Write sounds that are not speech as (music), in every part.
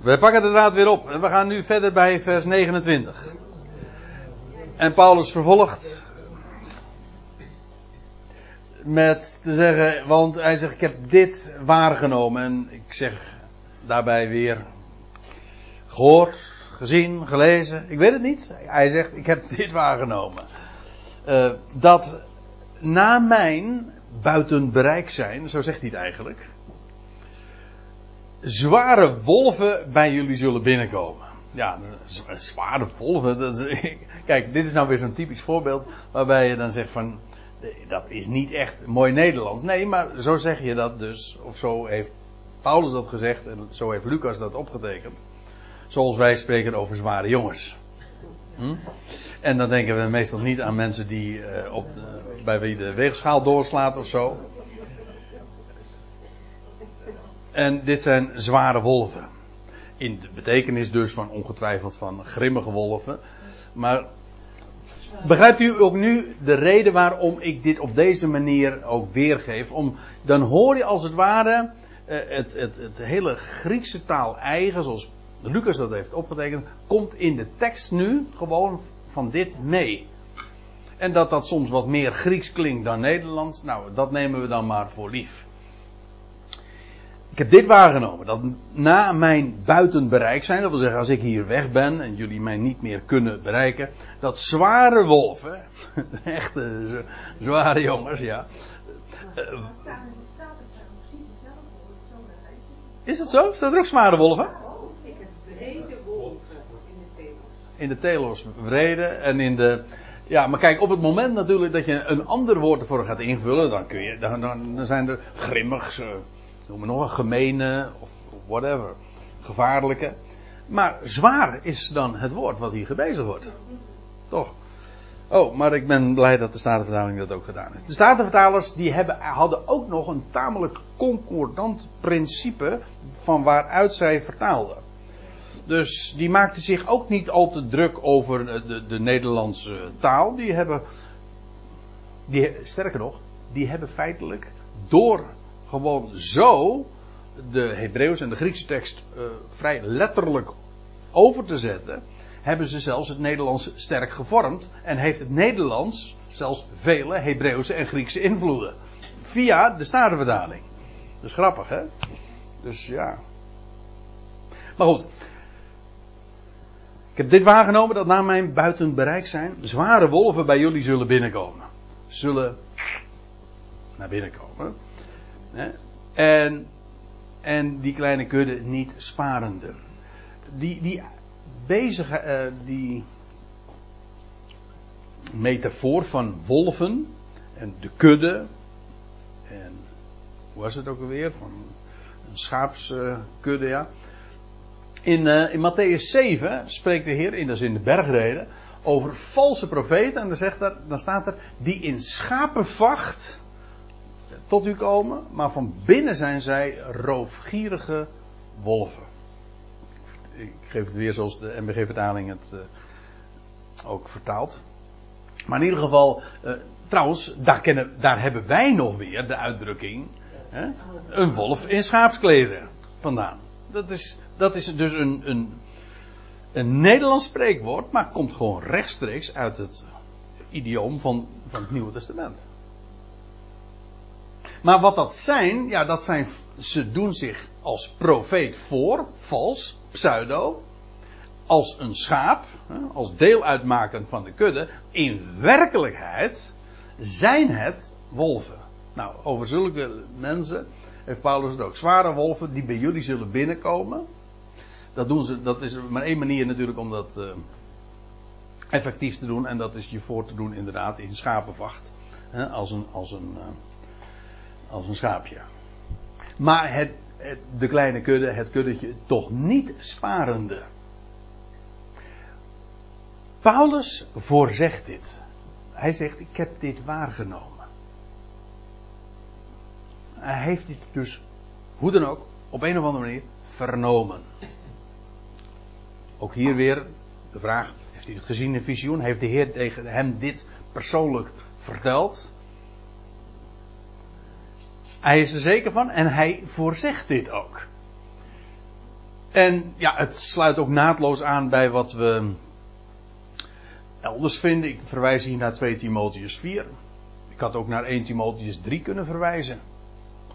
We pakken de draad weer op en we gaan nu verder bij vers 29. En Paulus vervolgt met te zeggen, want hij zegt: Ik heb dit waargenomen. En ik zeg daarbij weer: gehoord, gezien, gelezen. Ik weet het niet. Hij zegt: Ik heb dit waargenomen. Uh, dat na mijn buiten bereik zijn, zo zegt hij het eigenlijk zware wolven bij jullie zullen binnenkomen. Ja, zware wolven. Dat (laughs) kijk, dit is nou weer zo'n typisch voorbeeld waarbij je dan zegt van, dat is niet echt mooi Nederlands. Nee, maar zo zeg je dat dus, of zo heeft Paulus dat gezegd en zo heeft Lucas dat opgetekend. Zoals wij spreken over zware jongens. Hm? En dan denken we meestal niet aan mensen die uh, op de, bij wie de weegschaal doorslaat of zo. En dit zijn zware wolven. In de betekenis dus van ongetwijfeld van grimmige wolven. Maar begrijpt u ook nu de reden waarom ik dit op deze manier ook weergeef? Om, dan hoor je als het ware eh, het, het, het hele Griekse taal eigen, zoals Lucas dat heeft opgetekend, komt in de tekst nu gewoon van dit mee. En dat dat soms wat meer Grieks klinkt dan Nederlands, nou, dat nemen we dan maar voor lief. Ik heb dit waargenomen, dat na mijn buitenbereik zijn, dat wil zeggen als ik hier weg ben en jullie mij niet meer kunnen bereiken, dat zware wolven, (laughs) echte zware jongens, ja. Is dat zo? Staat er ook zware wolven? Ik heb brede wolven in de telos. In de telos vrede en in de. Ja, maar kijk, op het moment natuurlijk dat je een ander woord ervoor gaat invullen, dan kun je, dan, dan zijn er grimmig, noem maar nog een gemene of whatever, gevaarlijke. Maar zwaar is dan het woord wat hier gebezigd wordt. Toch? Oh, maar ik ben blij dat de Statenvertaling dat ook gedaan heeft. De Statenvertalers die hebben, hadden ook nog een tamelijk concordant principe van waaruit zij vertaalden. Dus die maakten zich ook niet al te druk over de, de Nederlandse taal. Die hebben, die, sterker nog, die hebben feitelijk door gewoon zo de Hebreeuwse en de Griekse tekst uh, vrij letterlijk over te zetten, hebben ze zelfs het Nederlands sterk gevormd en heeft het Nederlands zelfs vele Hebreeuwse en Griekse invloeden. Via de Statenvertaling. Dat is grappig, hè? Dus ja. Maar goed. Ik heb dit waargenomen dat na mijn buiten bereik zijn zware wolven bij jullie zullen binnenkomen. Zullen naar binnen komen. En, en die kleine kudde niet sparende. Die, die uh, die metafoor van wolven en de kudde. En hoe was het ook alweer? Van een schaapskudde, ja. In, uh, in Matthäus 7 spreekt de Heer, in, dat is in de bergreden, over valse profeten. En dan, zegt dan staat er, die in schapenvacht tot u komen, maar van binnen zijn zij roofgierige wolven. Ik geef het weer zoals de MBG-vertaling het uh, ook vertaalt. Maar in ieder geval, uh, trouwens, daar, kennen, daar hebben wij nog weer de uitdrukking: hè, een wolf in schaapskleden vandaan. Dat is, dat is dus een, een, een Nederlands spreekwoord, maar komt gewoon rechtstreeks uit het idioom van, van het Nieuwe Testament. Maar wat dat zijn, ja, dat zijn, ze doen zich als profeet voor, vals, pseudo, als een schaap, als deel uitmaken van de kudde. In werkelijkheid zijn het wolven. Nou, over zulke mensen heeft Paulus het ook. Zware wolven die bij jullie zullen binnenkomen. Dat, doen ze, dat is maar één manier natuurlijk om dat uh, effectief te doen. En dat is je voor te doen inderdaad in schapenvacht. Als een, als een uh, als een schaapje. Maar het, de kleine kudde, het kuddetje, toch niet sparende. Paulus voorzegt dit. Hij zegt: Ik heb dit waargenomen. Hij heeft dit dus, hoe dan ook, op een of andere manier vernomen. Ook hier weer de vraag: Heeft hij het gezien in visioen? Heeft de Heer tegen hem dit persoonlijk verteld? Hij is er zeker van en hij voorzegt dit ook. En ja, het sluit ook naadloos aan bij wat we elders vinden. Ik verwijs hier naar 2 Timotheus 4. Ik had ook naar 1 Timotheus 3 kunnen verwijzen.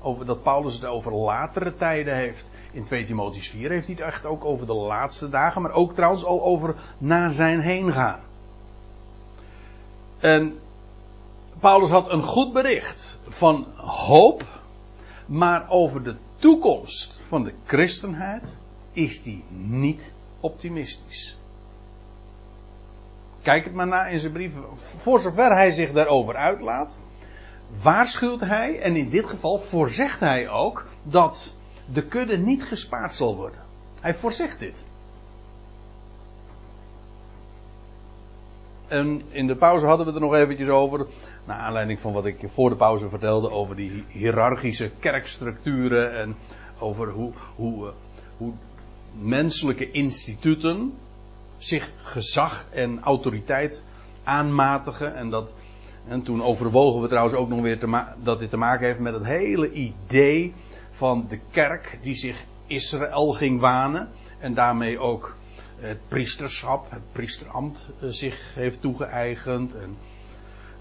Over dat Paulus het over latere tijden heeft. In 2 Timotheus 4 heeft hij het echt ook over de laatste dagen, maar ook trouwens al over na zijn heen gaan. En Paulus had een goed bericht van hoop, maar over de toekomst van de christenheid is hij niet optimistisch. Kijk het maar na in zijn brieven. Voor zover hij zich daarover uitlaat, waarschuwt hij, en in dit geval voorzegt hij ook, dat de kudde niet gespaard zal worden. Hij voorzegt dit. En in de pauze hadden we er nog eventjes over. Naar aanleiding van wat ik voor de pauze vertelde over die hiërarchische kerkstructuren. En over hoe, hoe, eh, hoe menselijke instituten zich gezag en autoriteit aanmatigen. En, dat, en toen overwogen we trouwens ook nog weer te dat dit te maken heeft met het hele idee van de kerk die zich Israël ging wanen. En daarmee ook het priesterschap, het priesterambt eh, zich heeft toegeëigend. En,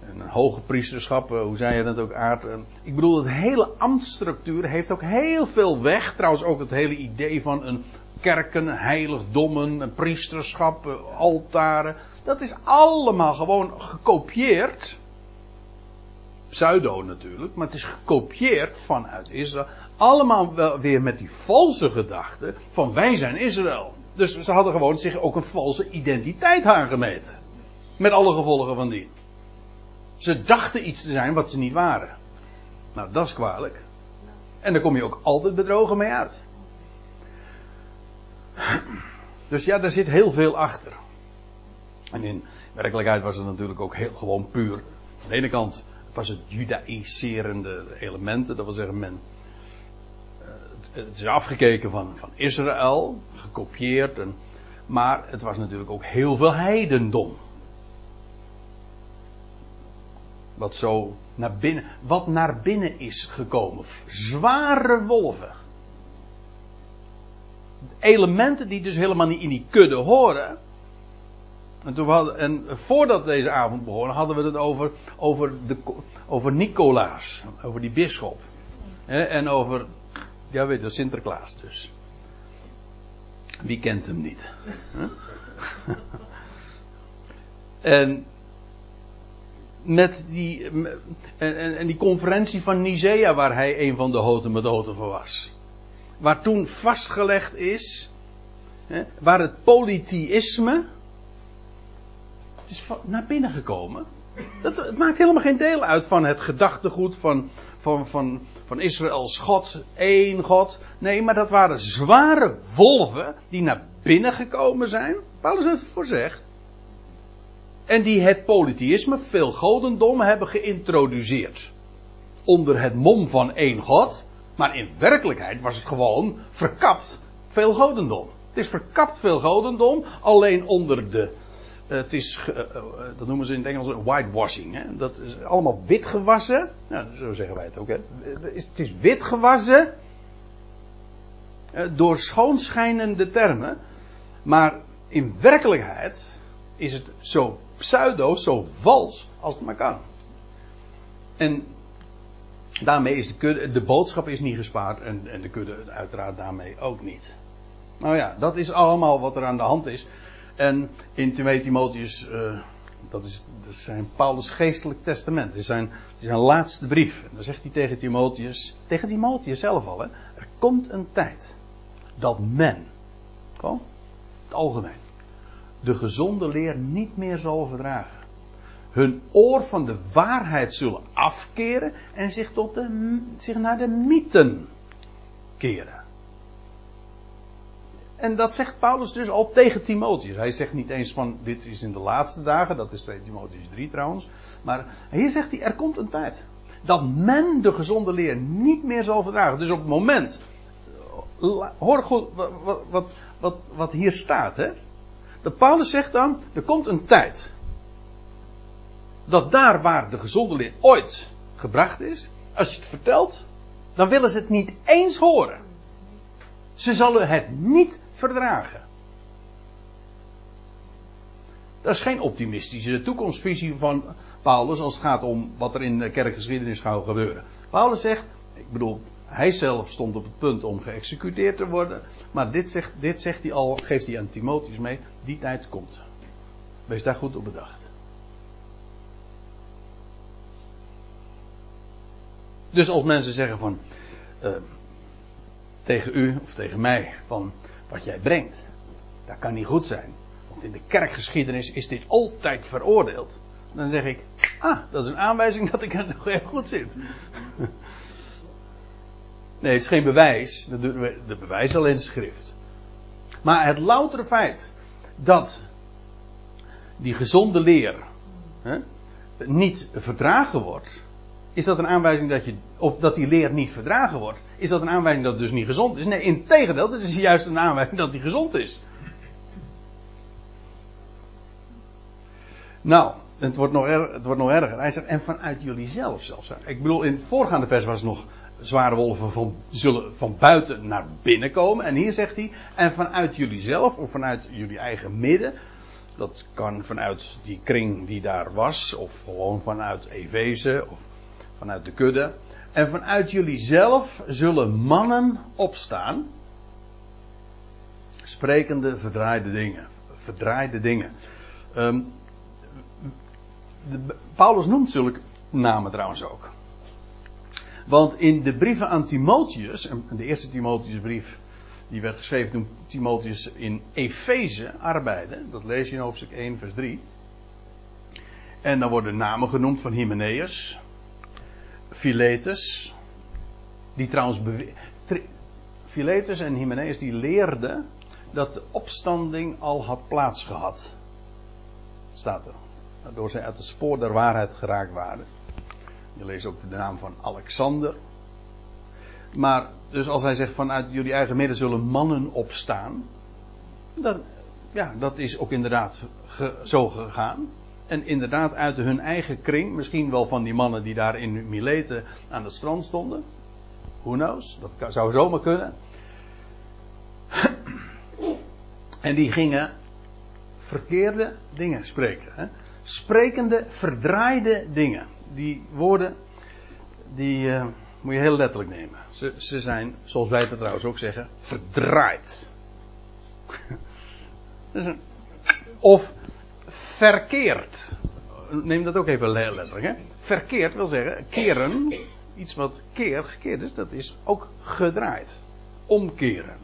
en een hoge priesterschap, eh, hoe zei je dat ook aard. Ik bedoel, het hele ambtsstructuur heeft ook heel veel weg. Trouwens ook het hele idee van een kerken, heiligdommen, een priesterschap, eh, altaren. Dat is allemaal gewoon gekopieerd. Pseudo natuurlijk, maar het is gekopieerd vanuit Israël. Allemaal wel weer met die valse gedachte van wij zijn Israël. Dus ze hadden gewoon zich ook een valse identiteit aangemeten. Met alle gevolgen van die. Ze dachten iets te zijn wat ze niet waren. Nou, dat is kwalijk. En daar kom je ook altijd bedrogen mee uit. Dus ja, daar zit heel veel achter. En in werkelijkheid was het natuurlijk ook heel gewoon puur. Aan de ene kant was het judaïserende elementen, dat wil zeggen men. Het, is afgekeken van, van Israël, gekopieerd. En, maar het was natuurlijk ook heel veel heidendom. Wat zo naar binnen, wat naar binnen is gekomen. Zware wolven elementen die dus helemaal niet in die kudde horen. En, toen hadden, en voordat deze avond begon, hadden we het over, over, de, over Nicolaas, over die bisschop. En over, ja weet je, Sinterklaas dus. Wie kent hem niet? (laughs) en met die, en, en, die conferentie van Nicea, waar hij een van de hoten met van was waar toen vastgelegd is, hè, waar het polytheïsme is naar binnen gekomen. Dat, het maakt helemaal geen deel uit van het gedachtegoed van, van, van, van Israëls God, één God. Nee, maar dat waren zware wolven die naar binnen gekomen zijn. Paulus heeft het voorzegd. En die het polytheïsme, veel godendom, hebben geïntroduceerd. Onder het mom van één God. Maar in werkelijkheid was het gewoon verkapt veel godendom. Het is verkapt veel godendom, alleen onder de. Het is, uh, uh, dat noemen ze in het Engels whitewashing. Hè? Dat is allemaal wit gewassen. Nou, zo zeggen wij het ook. Hè? Het is wit gewassen. door schoonschijnende termen. Maar in werkelijkheid is het zo pseudo, zo vals als het maar kan. En Daarmee is de, de boodschap is niet gespaard en, en de kudde uiteraard daarmee ook niet. Nou ja, dat is allemaal wat er aan de hand is. En in 2 Timotheus, uh, dat, is, zijn Paulus geestelijk testament. Het is zijn, is laatste brief. En dan zegt hij tegen Timotheus, tegen Timotheus zelf al, hè, er komt een tijd dat men, het algemeen, de gezonde leer niet meer zal verdragen hun oor van de waarheid zullen afkeren en zich, tot de, zich naar de mythen keren. En dat zegt Paulus dus al tegen Timotheus. Hij zegt niet eens van dit is in de laatste dagen, dat is 2 Timotheus 3 trouwens. Maar hier zegt hij er komt een tijd dat men de gezonde leer niet meer zal verdragen. Dus op het moment, hoor goed wat, wat, wat, wat hier staat. Hè? Dat Paulus zegt dan, er komt een tijd dat daar waar de gezonde leer ooit gebracht is, als je het vertelt, dan willen ze het niet eens horen. Ze zullen het niet verdragen. Dat is geen optimistische toekomstvisie van Paulus als het gaat om wat er in de kerkgeschiedenis gaat gebeuren. Paulus zegt, ik bedoel, hij zelf stond op het punt om geëxecuteerd te worden, maar dit zegt, dit zegt hij al, geeft hij aan Timotheus mee, die tijd komt. Wees daar goed op bedacht. Dus als mensen zeggen van uh, tegen u of tegen mij van wat jij brengt, dat kan niet goed zijn. Want in de kerkgeschiedenis is dit altijd veroordeeld. Dan zeg ik, ah, dat is een aanwijzing dat ik er nog heel goed zit. (laughs) Nee, het is geen bewijs. De bewijs alleen schrift. Maar het loutere feit dat die gezonde leer hè, niet verdragen wordt, is dat een aanwijzing dat je, of dat die leer niet verdragen wordt, is dat een aanwijzing dat het dus niet gezond is? Nee, in tegendeel, dat is juist een aanwijzing dat die gezond is. Nou, het wordt nog, er, het wordt nog erger. Hij zegt, en vanuit jullie zelf zelfs. Ik bedoel, in het voorgaande vers was het nog zware wolven van, zullen van buiten naar binnen komen. En hier zegt hij, en vanuit jullie zelf, of vanuit jullie eigen midden. Dat kan vanuit die kring die daar was, of gewoon vanuit Efeze, of vanuit de kudde. En vanuit jullie zelf zullen mannen opstaan. Sprekende verdraaide dingen. Verdraaide dingen. Um, de, Paulus noemt zulke namen trouwens ook. Want in de brieven aan Timotheus, de eerste Timotheusbrief, die werd geschreven toen Timotheus in Efeze arbeidde, dat lees je in hoofdstuk 1, vers 3. En dan worden namen genoemd van Hymenaeus, Philetus, die trouwens. Philetus en Hymenaeus die leerden dat de opstanding al had plaatsgehad. Staat er. Waardoor zij uit het spoor der waarheid geraakt waren. Je leest ook de naam van Alexander. Maar, dus als hij zegt vanuit jullie eigen midden zullen mannen opstaan. Dan, ja, dat is ook inderdaad zo gegaan. En inderdaad uit hun eigen kring, misschien wel van die mannen die daar in Mileten aan het strand stonden. Who knows, dat zou zomaar kunnen. (clears throat) En die gingen verkeerde dingen spreken. Hè? Sprekende, verdraaide dingen. Die woorden, die uh, moet je heel letterlijk nemen. Ze, ze zijn, zoals wij het trouwens ook zeggen, verdraaid. (laughs) of verkeerd. Neem dat ook even letterlijk. Hè? Verkeerd wil zeggen, keren, iets wat keer, gekeerd is, dat is ook gedraaid. Omkeren.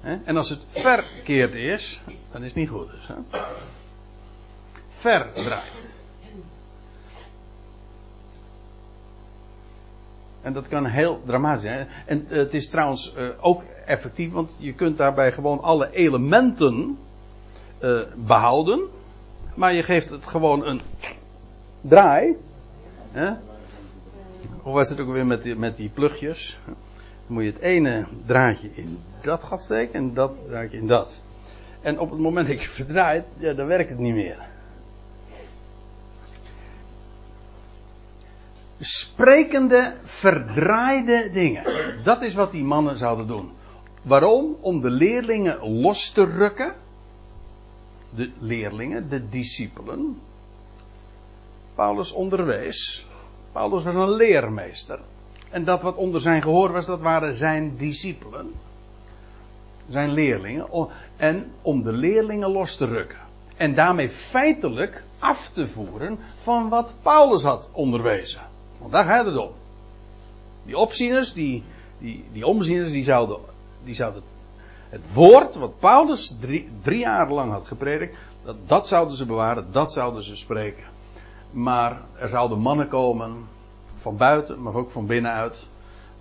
En als het verkeerd is, dan is het niet goed. Dus, hè? Verdraaid. En dat kan heel dramatisch zijn. En het is trouwens uh, ook effectief, want je kunt daarbij gewoon alle elementen uh, behouden. Maar je geeft het gewoon een draai. Hè? Of was het ook weer met die, met die plugjes? Dan moet je het ene draadje in dat gat steken en dat draadje in dat. En op het moment dat je verdraait, ja, dan werkt het niet meer. Sprekende, verdraaide dingen. Dat is wat die mannen zouden doen. Waarom? Om de leerlingen los te rukken de leerlingen, de discipelen. Paulus onderwees. Paulus was een leermeester. En dat wat onder zijn gehoor was, dat waren zijn discipelen. Zijn leerlingen. En om de leerlingen los te rukken. En daarmee feitelijk af te voeren van wat Paulus had onderwezen. Want daar gaat het om. Die opzieners, die, die, die omzieners, die zouden, die zouden het woord wat Paulus drie, drie jaar lang had gepredikt, dat, dat zouden ze bewaren, dat zouden ze spreken. Maar er zouden mannen komen, van buiten, maar ook van binnenuit,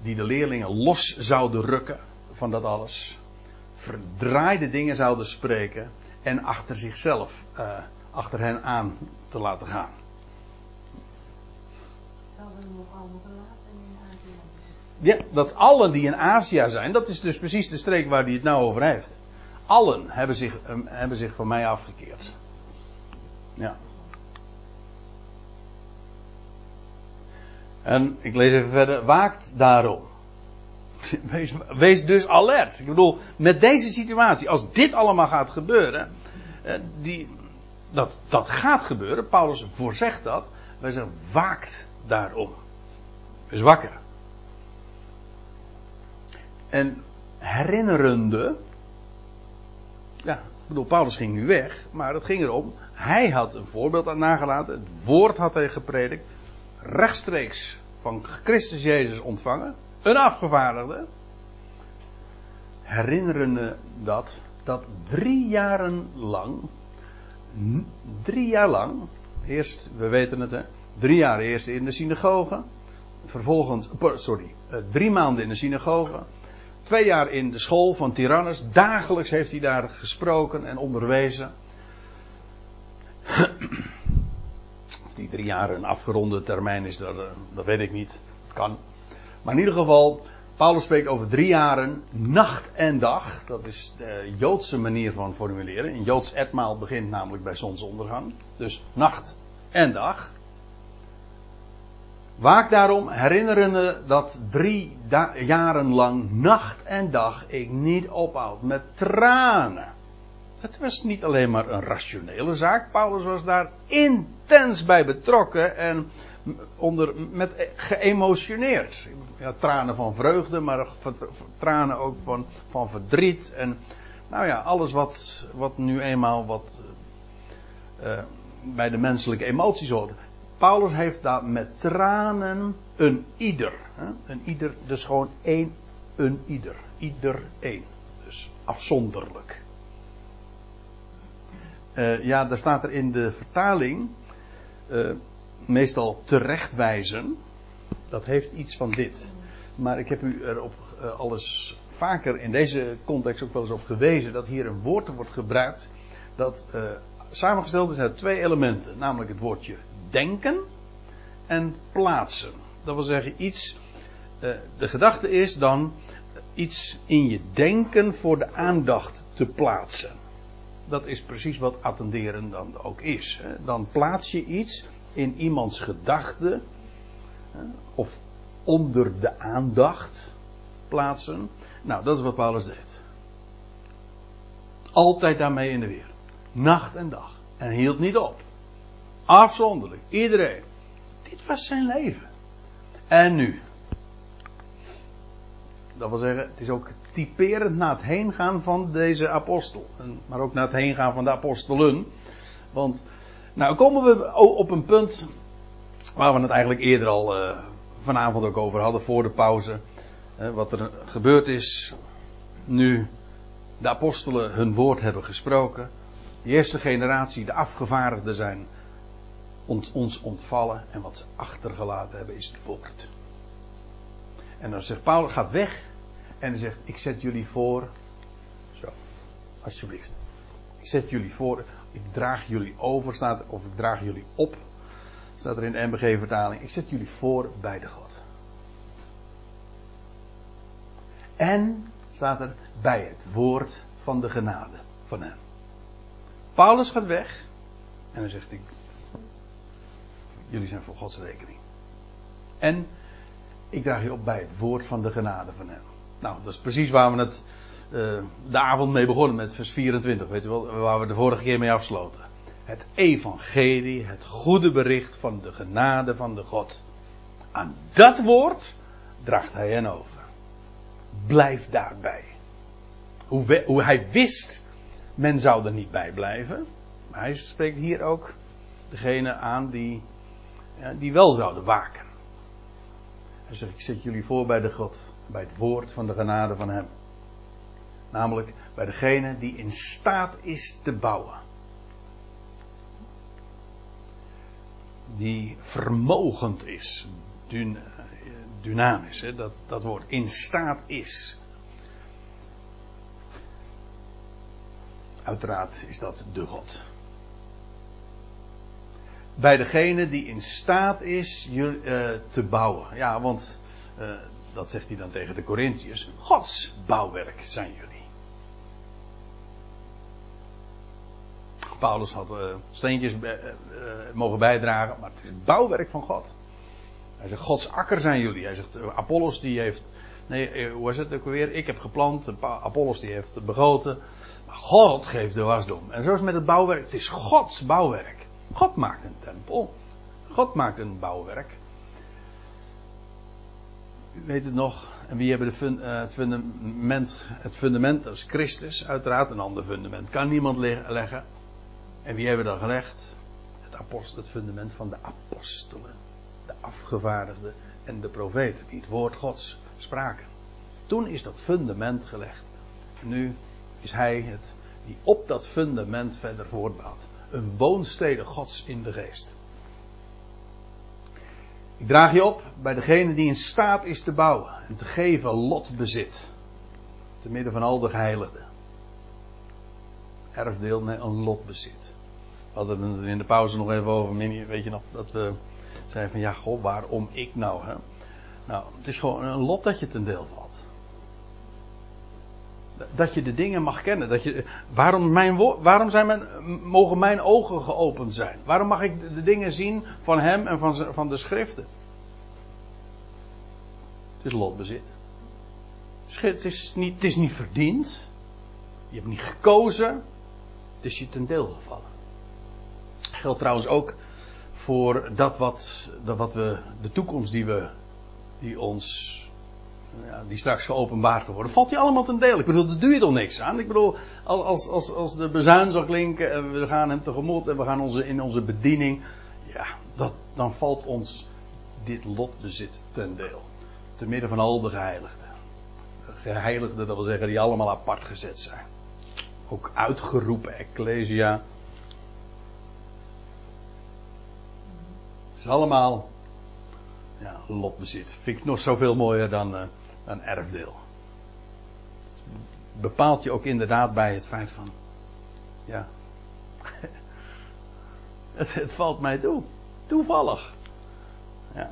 die de leerlingen los zouden rukken van dat alles. Verdraaide dingen zouden spreken en achter zichzelf, uh, achter hen aan te laten gaan. Zouden nog allemaal ja, dat allen die in Azië zijn, dat is dus precies de streek waar hij het nou over heeft. Allen hebben zich, um, hebben zich van mij afgekeerd. Ja. En ik lees even verder. Waakt daarom. (laughs) Wees, wees dus alert. Ik bedoel, met deze situatie, als dit allemaal gaat gebeuren, eh, die, dat, dat gaat gebeuren, Paulus voorzegt dat, wij zeggen, waakt daarom. Wees wakker. En herinnerende, ja, ik bedoel, Paulus ging nu weg, maar het ging erom, hij had een voorbeeld aan nagelaten, het woord had hij gepredikt, rechtstreeks van Christus Jezus ontvangen, een afgevaardigde, herinnerende dat, dat drie jaren lang, drie jaar lang, eerst, we weten het hè, drie jaar eerst in de synagoge, vervolgens, sorry, eh, drie maanden in de synagoge, twee jaar in de school van Tyrannus, dagelijks heeft hij daar gesproken en onderwezen. Of die drie jaar een afgeronde termijn is, dat, eh, dat weet ik niet. Kan. Maar in ieder geval, Paulus spreekt over drie jaren, nacht en dag. Dat is de Joodse manier van formuleren. Een Joods etmaal begint namelijk bij zonsondergang. Dus nacht en dag. Waak daarom, herinnerende dat drie jaren lang, nacht en dag, ik niet ophoud met tranen. Het was niet alleen maar een rationele zaak. Paulus was daar intens bij betrokken en onder, met geëmotioneerd. Ja, tranen van vreugde, maar tranen ook van, van verdriet. En nou ja, alles wat, wat nu eenmaal wat, uh, bij de menselijke emoties hoort. Paulus heeft daar met tranen een ieder. Hè? Een ieder, dus gewoon één, een ieder. Ieder één. Dus afzonderlijk. Uh, ja, daar staat er in de vertaling. Uh, meestal terechtwijzen. Dat heeft iets van dit. Maar ik heb u erop uh, alles vaker in deze context ook wel eens op gewezen dat hier een woord wordt gebruikt dat samengesteld is uit twee elementen, namelijk het woordje denken en plaatsen. Dat wil zeggen iets. Uh, de gedachte is dan iets in je denken voor de aandacht te plaatsen. Dat is precies wat attenderen dan ook is. Dan plaats je iets in iemands gedachten of onder de aandacht plaatsen. Nou, dat is wat Paulus deed. Altijd daarmee in de weer. Nacht en dag. En hield niet op. Afzonderlijk. Iedereen. Dit was zijn leven. En nu. Dat wil zeggen, het is ook typerend na het heengaan van deze apostel. Maar ook na het heengaan van de apostelen. Want nou komen we op een punt waar we het eigenlijk eerder al uh, vanavond ook over hadden voor de pauze. Uh, wat er gebeurd is nu de apostelen hun woord hebben gesproken. De eerste generatie, de afgevaardigden zijn ont, ons ontvallen. En wat ze achtergelaten hebben is het woord. En dan zegt Paulus, gaat weg. En hij zegt, ik zet jullie voor. Zo, alsjeblieft. Ik zet jullie voor ik draag jullie over, staat, of ik draag jullie op, staat er in de MBG-vertaling. Ik zet jullie voor bij de God. En staat er bij het woord van de genade van hem. Paulus gaat weg en dan zegt hij: Jullie zijn voor Gods rekening. En ik draag je op bij het woord van de genade van hem. Nou, dat is precies waar we het uh, de avond mee begonnen met vers 24, weet je wel, waar we de vorige keer mee afsloten. Het evangelie, het goede bericht van de genade van de God. Aan dat woord draagt hij hen over. Blijf daarbij. Hoe, hoe hij wist, men zou er niet bij blijven. Maar hij spreekt hier ook degene aan die, die wel zouden waken. Hij zegt, ik zet jullie voor bij de God, bij het woord van de genade van hem. Namelijk bij degene die in staat is te bouwen. Die vermogend is. Dynamisch, hè? Dat, dat woord. In staat is. Uiteraard is dat de God. Bij degene die in staat is je, uh, te bouwen. Ja, want uh, dat zegt hij dan tegen de Corinthiërs. Gods bouwwerk zijn jullie. Paulus had uh, steentjes mogen bijdragen, maar het is het bouwwerk van God. Hij zegt, Gods akker zijn jullie. Hij zegt, Apollos die heeft Nee, eh, hoe is het ook weer? Ik heb geplant, Apollos die heeft begoten. Maar God geeft de wasdom. En zo is met het bouwwerk. Het is Gods bouwwerk. God maakt een tempel. God maakt een bouwwerk. U weet het nog. En wie hebben de uh, het fundament? Het fundament, dat is Christus, uiteraard. Een ander fundament kan niemand leggen. En wie hebben dat gelegd? Het, het fundament van de apostelen. De afgevaardigden en de profeten. Die het woord Gods spraken. Toen is dat fundament gelegd. En nu is hij het die op dat fundament verder voortbouwt. Een woonstede Gods in de geest. Ik draag je op bij degene die in staat is te bouwen en te geven lotbezit. Te midden van al de geheiligden. Erfdeel, nee, een lotbezit. We hadden het in de pauze nog even over, weet je nog, dat we zeiden van ja, goh, waarom ik nou? Hè? Nou, het is gewoon een lot dat je ten deel valt. Dat je de dingen mag kennen. Dat je, waarom mijn, waarom zijn mijn, mogen mijn ogen geopend zijn? Waarom mag ik de dingen zien van hem en van, van de schriften? Het is lotbezit. Het is, niet, het is niet verdiend. Je hebt niet gekozen. Het is je ten deel gevallen. Geldt trouwens ook voor dat wat, dat wat we, de toekomst die we, die ons die straks geopenbaard worden, valt die allemaal ten deel. Ik bedoel, daar doe je toch niks aan. Ik bedoel, als, als, als de bezuin zal klinken en we gaan hem tegemoet en we gaan onze, in onze bediening, ja, dat, dan valt ons dit lotbezit ten deel. Te midden van al de geheiligden. Geheiligden, dat wil zeggen, die allemaal apart gezet zijn. Ook uitgeroepen ecclesia. Het is allemaal ja, lotbezit. Vind ik nog zoveel mooier dan, uh, dan erfdeel. Bepaalt je ook inderdaad bij het feit van, ja, (laughs) het, het, valt mij toe. Toevallig. Ja.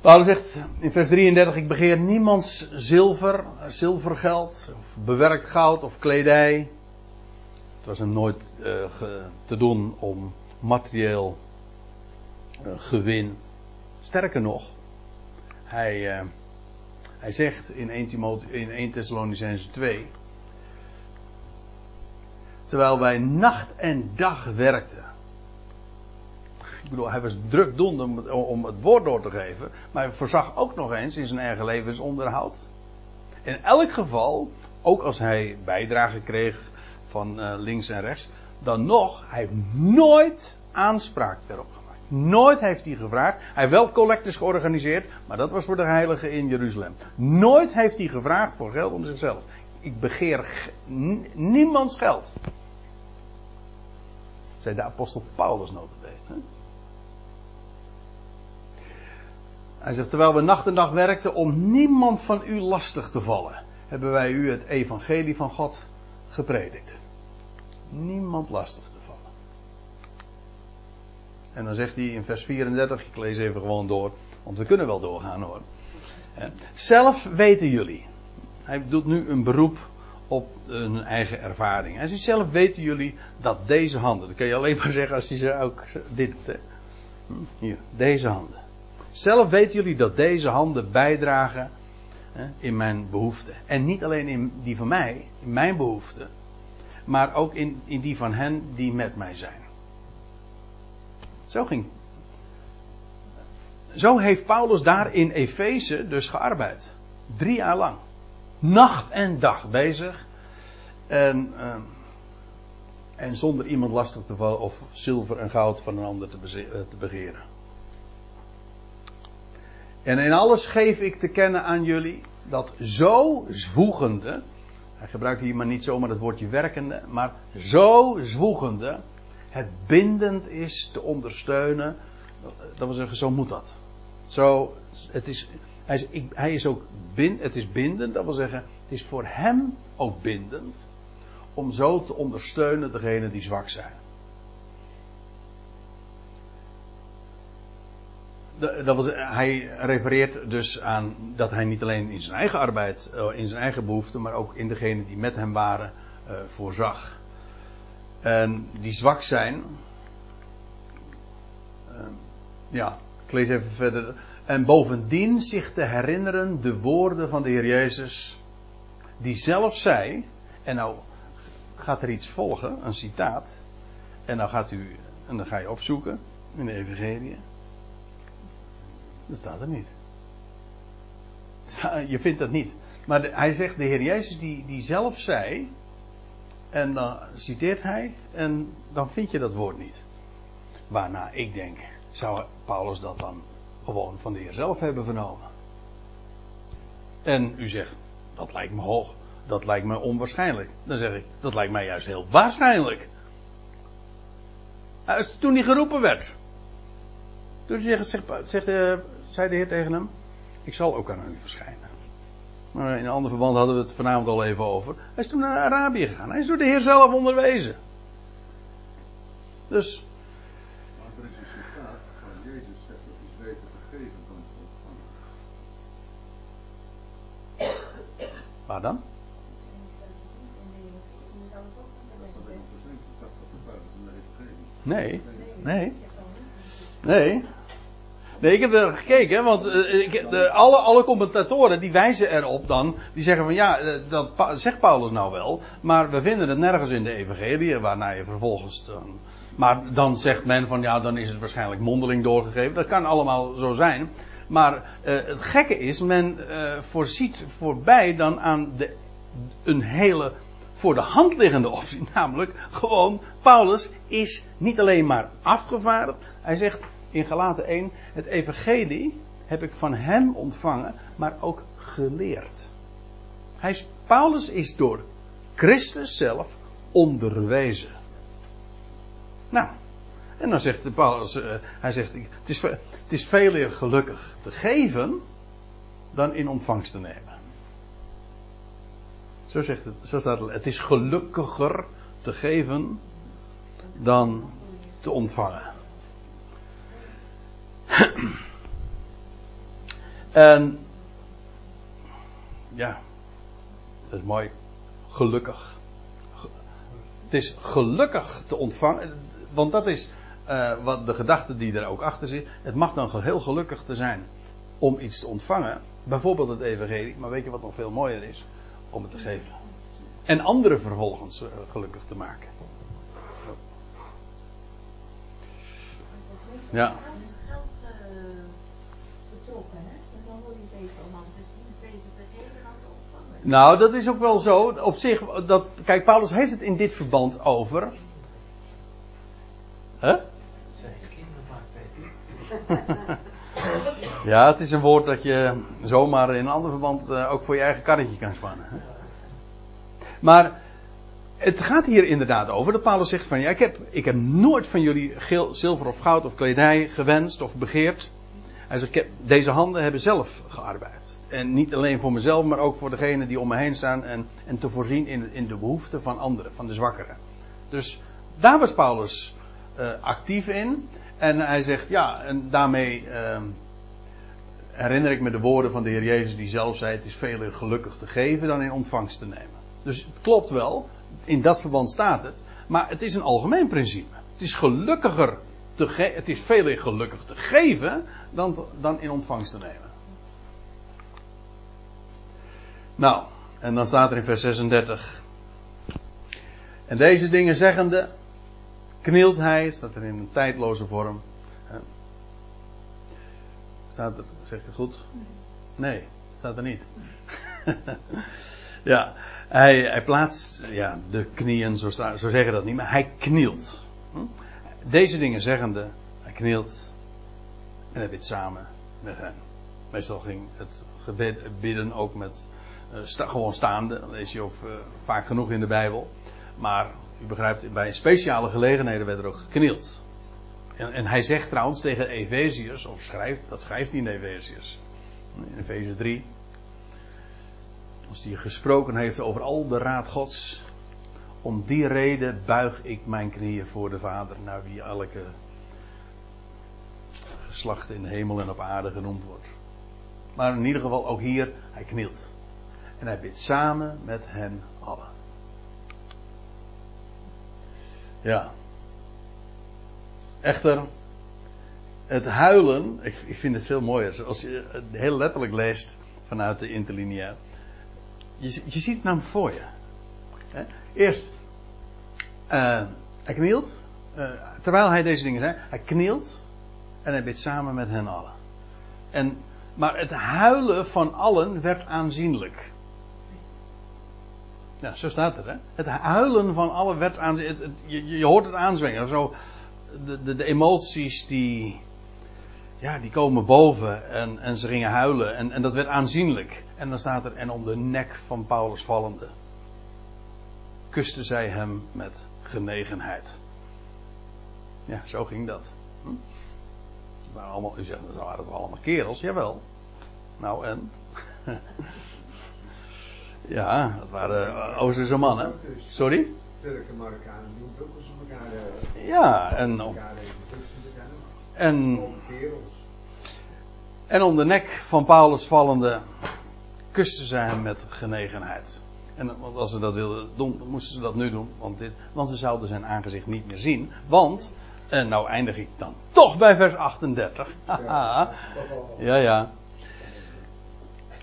Paulus zegt in vers 33, ik begeer niemands zilver, zilvergeld, of bewerkt goud of kledij. Het was hem nooit uh, te doen om materieel uh, gewin. Sterker nog, hij, uh, hij zegt in 1, Timoth in 1 Thessalonicense 2. Terwijl wij nacht en dag werkten. Ik bedoel, hij was druk doen om, het woord door te geven. Maar hij voorzag ook nog eens in zijn eigen levensonderhoud. In elk geval, ook als hij bijdrage kreeg van uh, links en rechts. Dan nog, hij heeft nooit aanspraak daarop. Nooit heeft hij gevraagd. Hij heeft wel collectes georganiseerd, maar dat was voor de heiligen in Jeruzalem. Nooit heeft hij gevraagd voor geld om zichzelf. Ik begeer niemands geld. Zei de apostel Paulus notabene. Hij zegt, terwijl we nacht en dag werkten om niemand van u lastig te vallen, hebben wij u het evangelie van God gepredikt. Niemand lastig en dan zegt hij in vers 34, ik lees even gewoon door, want we kunnen wel doorgaan hoor. Zelf weten jullie. Hij doet nu een beroep op hun eigen ervaring. Hij zegt zelf weten jullie dat deze handen, dat kan je alleen maar zeggen als hij ze ook dit hier, deze handen. Zelf weten jullie dat deze handen bijdragen in mijn behoeften. En niet alleen in die van mij, in mijn behoeften, maar ook in, in die van hen die met mij zijn. Zo ging. Zo heeft Paulus daar in Efeze dus gearbeid. Drie jaar lang. Nacht en dag bezig. En, uh, en zonder iemand lastig te vallen of zilver en goud van een ander te, eh, te begeren. En in alles geef ik te kennen aan jullie dat zo zwoegende. Hij gebruikt hier maar niet zomaar het woordje werkende, maar zo zwoegende het bindend is te ondersteunen. Dat wil zeggen, zo moet dat. Zo, het is, hij, is, ik, hij is ook bind, het is bindend, dat wil zeggen, het is voor hem ook bindend om zo te ondersteunen degenen die zwak zijn. Dat was, hij refereert dus aan dat hij niet alleen in zijn eigen arbeid, eh, in zijn eigen behoeften, maar ook in degenen die met hem waren, uh, voorzag. En die zwak zijn. Uh, ja, ik lees even verder. En bovendien zich te herinneren de woorden van de Heer Jezus, die zelf zei, en nou gaat er iets volgen, een citaat, en dan gaat u, en dan ga je opzoeken in de Evangelie. Dat staat er niet. Je vindt dat niet. Maar hij zegt, de Heer Jezus die, die zelf zei, en dan citeert hij, en dan vind je dat woord niet. Waarna ik denk, zou Paulus dat dan gewoon van de Heer zelf hebben vernomen? En u zegt, dat lijkt me hoog, dat lijkt me onwaarschijnlijk. Dan zeg ik, dat lijkt mij juist heel waarschijnlijk. Toen hij geroepen werd. Toen zegt, eh, zei de Heer tegen hem, ik zal ook aan u verschijnen. Maar in een ander verband hadden we het vanavond al even over. Hij is toen naar Arabië gegaan. Hij is door de Heer zelf onderwezen. Dus. Maar er is een citaat van Jezus zegt dat is beter te geven dan te ontvangen. Waar dan? Dat staat in vers 1, dat staat de Paulus in de evangelie. Nee. Nee. Nee. Nee, ik heb er gekeken, want uh, ik, de, alle, alle commentatoren die wijzen erop dan, die zeggen van ja, uh, dat zegt Paulus nou wel, maar we vinden het nergens in de evangelie, waarna je vervolgens dan, maar dan zegt men van ja, dan is het waarschijnlijk mondeling doorgegeven, dat kan allemaal zo zijn, maar uh, het gekke is, men voorziet voorbij dan aan de, een hele voor de hand liggende optie, namelijk gewoon, Paulus is niet alleen maar afgevaardigd, hij zegt in Galaten 1, het evangelie heb ik van hem ontvangen, maar ook geleerd. Paulus is door Christus zelf onderwezen. Nou, en dan zegt Paulus, uh, hij zegt, het is, het is veel eer gelukkig te geven dan in ontvangst te nemen. Zo, zegt het, zo staat het, het is gelukkiger te geven dan te ontvangen. En (clears throat) ja, dat is mooi. Gelukkig. Het is gelukkig te ontvangen, want dat is uh, wat de gedachte die er ook achter zit. Het mag dan heel gelukkig te zijn om iets te ontvangen, bijvoorbeeld het evangelie, maar weet je wat nog veel mooier is? Om het te geven. En anderen vervolgens uh, gelukkig te maken. Ja. Nou, dat is ook wel zo. Op zich, dat, kijk, Paulus heeft het in dit verband over. Huh? (laughs) ja, het is een woord dat je zomaar in een ander verband uh, ook voor je eigen karretje kan spannen. Hè? Maar het gaat hier inderdaad over dat Paulus zegt van ja, ik heb, ik heb nooit van jullie geel, zilver of goud of kledij gewenst of begeerd. Hij zegt, deze handen hebben zelf gearbeid. En niet alleen voor mezelf, maar ook voor degenen die om me heen staan. En, en te voorzien in, in de behoeften van anderen, van de zwakkeren. Dus daar was Paulus uh, actief in. En hij zegt, ja, en daarmee uh, herinner ik me de woorden van de Heer Jezus die zelf zei: Het is veel gelukkig te geven dan in ontvangst te nemen. Dus het klopt wel, in dat verband staat het. Maar het is een algemeen principe. Het is gelukkiger te het is veel gelukkig te geven dan, dan in ontvangst te nemen. Nou, en dan staat er in vers 36. En deze dingen zeggende, knielt hij, staat er in een tijdloze vorm. Staat er, zeg ik het goed? Nee, staat er niet. (laughs) ja, hij, hij plaatst ja, de knieën, zo, sta, zo zeggen dat niet, maar hij knielt. Hm? Deze dingen zeggende, hij knielt en hij bidt samen met hen. Meestal ging het gebed, bidden ook met sta, gewoon staande. Dat lees je ook uh, vaak genoeg in de Bijbel. Maar u begrijpt, bij speciale gelegenheden werd er ook geknield. En, en hij zegt trouwens tegen Efeziërs, of schrijft, dat schrijft hij in Efeziërs. In Efeze 3. Als hij gesproken heeft over al de raad Gods. Om die reden buig ik mijn knieën voor de Vader, naar wie elke geslacht in de hemel en op aarde genoemd wordt. Maar in ieder geval ook hier, hij knielt. En hij bidt samen met hen allen. Ja. Echter, het huilen, ik, ik vind het veel mooier. Als je het heel letterlijk leest vanuit de interlineair. Je, je ziet het namelijk voor je. Eerst, eh, hij knielt. eh, terwijl hij deze dingen zei, hij knielt. En hij bidt samen met hen allen. En, maar het huilen van allen werd aanzienlijk. Ja, zo staat het, hè? Het huilen van allen werd aan. Het, het- je, je hoort het aanzwingen. Zo, de, de, de emoties die. Ja, die komen boven. En, en ze gingen huilen. En, en dat werd aanzienlijk. En dan staat er. En om de nek van Paulus vallende. Kuste zij hem met genegenheid. Ja, zo ging dat. Hm? Waren allemaal, u zegt, dat waren toch allemaal kerels? Jawel. Nou en? (laughs) ja, dat waren eh, Oosterse mannen. Sorry? Sterke Marokkanen doen het ook als elkaar hebben. Ja, en, om- en, en om de nek van Paulus vallende kusten zij hem met genegenheid. En want als ze dat wilden doen, moesten ze dat nu doen. Want, dit, want ze zouden zijn aangezicht niet meer zien. Want, en nou eindig ik dan toch bij vers 38. Haha. (laughs) Ja, ja.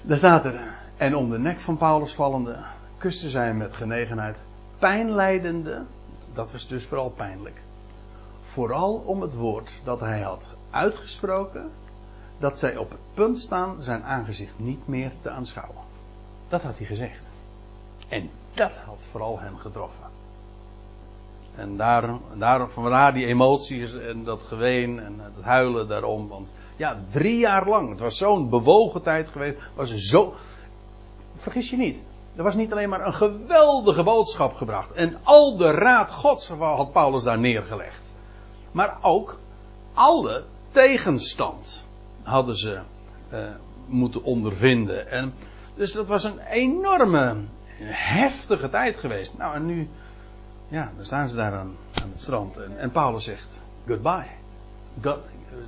Daar staat er. En om de nek van Paulus vallende, kuste zij hem met genegenheid. Pijnlijdende, dat was dus vooral pijnlijk. Vooral om het woord dat hij had uitgesproken, dat zij op het punt staan zijn aangezicht niet meer te aanschouwen. Dat had hij gezegd. En dat had vooral hem getroffen. En daar, daar, vandaar die emoties en dat geween en het huilen daarom. Want ja, drie jaar lang, het was zo'n bewogen tijd geweest. Was zo, vergis je niet, er was niet alleen maar een geweldige boodschap gebracht. En al de raad gods had Paulus daar neergelegd. Maar ook alle tegenstand hadden ze eh, moeten ondervinden. En, dus dat was een enorme, heftige tijd geweest. Nou, en nu, ja, dan staan ze daar aan, aan het strand. En, en Paulus zegt, goodbye.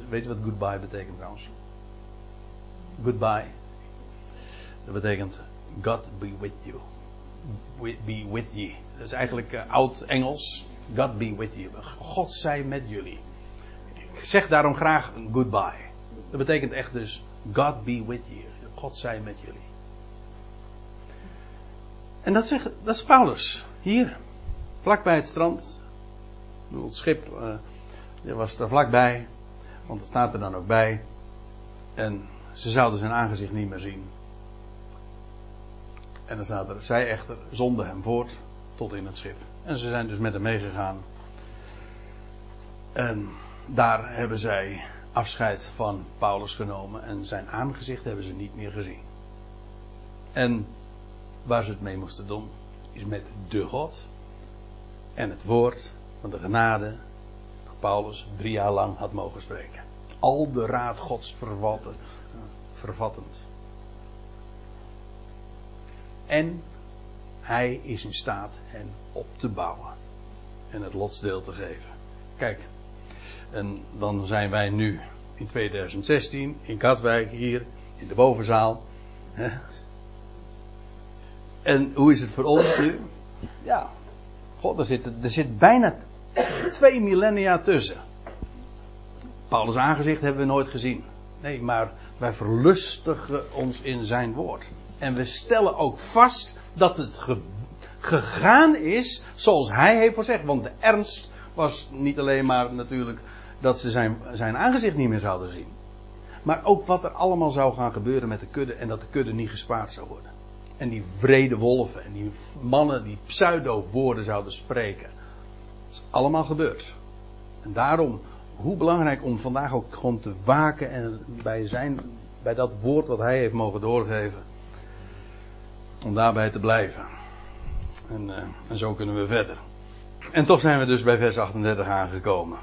Weet je wat goodbye betekent trouwens? Goodbye. Dat betekent, God be with you. Be with ye. Dat is eigenlijk eh, oud Engels. God be with you. God zij met jullie. Ik zeg daarom graag goodbye. Dat betekent echt dus God be with you. God zij met jullie. En dat, dat is Paulus. Hier. Vlak bij het strand. Het schip die was er vlakbij. Want dat staat er dan ook bij. En ze zouden zijn aangezicht niet meer zien. En dan staat er, zij echter zonden hem voort tot in het schip. En ze zijn dus met hem meegegaan. En daar hebben zij afscheid van Paulus genomen. En zijn aangezicht hebben ze niet meer gezien. En waar ze het mee moesten doen, is met de God. En het woord van de genade dat Paulus drie jaar lang had mogen spreken. Al de raad Gods vervatten, vervattend. En hij is in staat hen op te bouwen. En het lotsdeel te geven. Kijk, en dan zijn wij nu in 2016 in Katwijk hier in de bovenzaal. En hoe is het voor ons nu? Ja, God, er zit, er zit bijna twee millennia tussen. Paulus' aangezicht hebben we nooit gezien. Nee, maar wij verlustigen ons in zijn woord. En we stellen ook vast dat het ge- gegaan is zoals hij heeft voorzegd. Want de ernst was niet alleen maar natuurlijk dat ze zijn, zijn aangezicht niet meer zouden zien. Maar ook wat er allemaal zou gaan gebeuren met de kudde en dat de kudde niet gespaard zou worden. En die vrede wolven en die mannen die pseudo-woorden zouden spreken. Dat is allemaal gebeurd. En daarom, hoe belangrijk om vandaag ook gewoon te waken en bij, zijn, bij dat woord wat hij heeft mogen doorgeven. Om daarbij te blijven. En, eh, en zo kunnen we verder. En toch zijn we dus bij vers 38 aangekomen.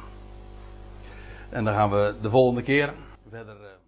En dan gaan we de volgende keer verder. eh,